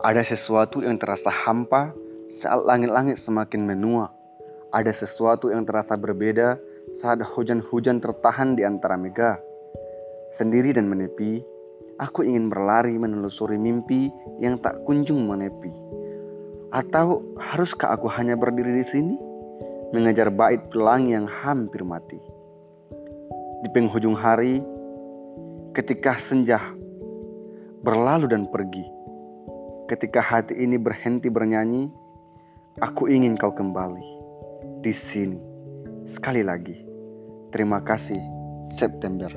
Ada sesuatu yang terasa hampa saat langit-langit semakin menua. Ada sesuatu yang terasa berbeda saat hujan-hujan tertahan di antara mega. Sendiri dan menepi, aku ingin berlari menelusuri mimpi yang tak kunjung menepi. Atau haruskah aku hanya berdiri di sini, mengejar bait pelangi yang hampir mati? Di penghujung hari, ketika senja berlalu dan pergi, ketika hati ini berhenti bernyanyi, aku ingin kau kembali di sini. Sekali lagi, terima kasih September.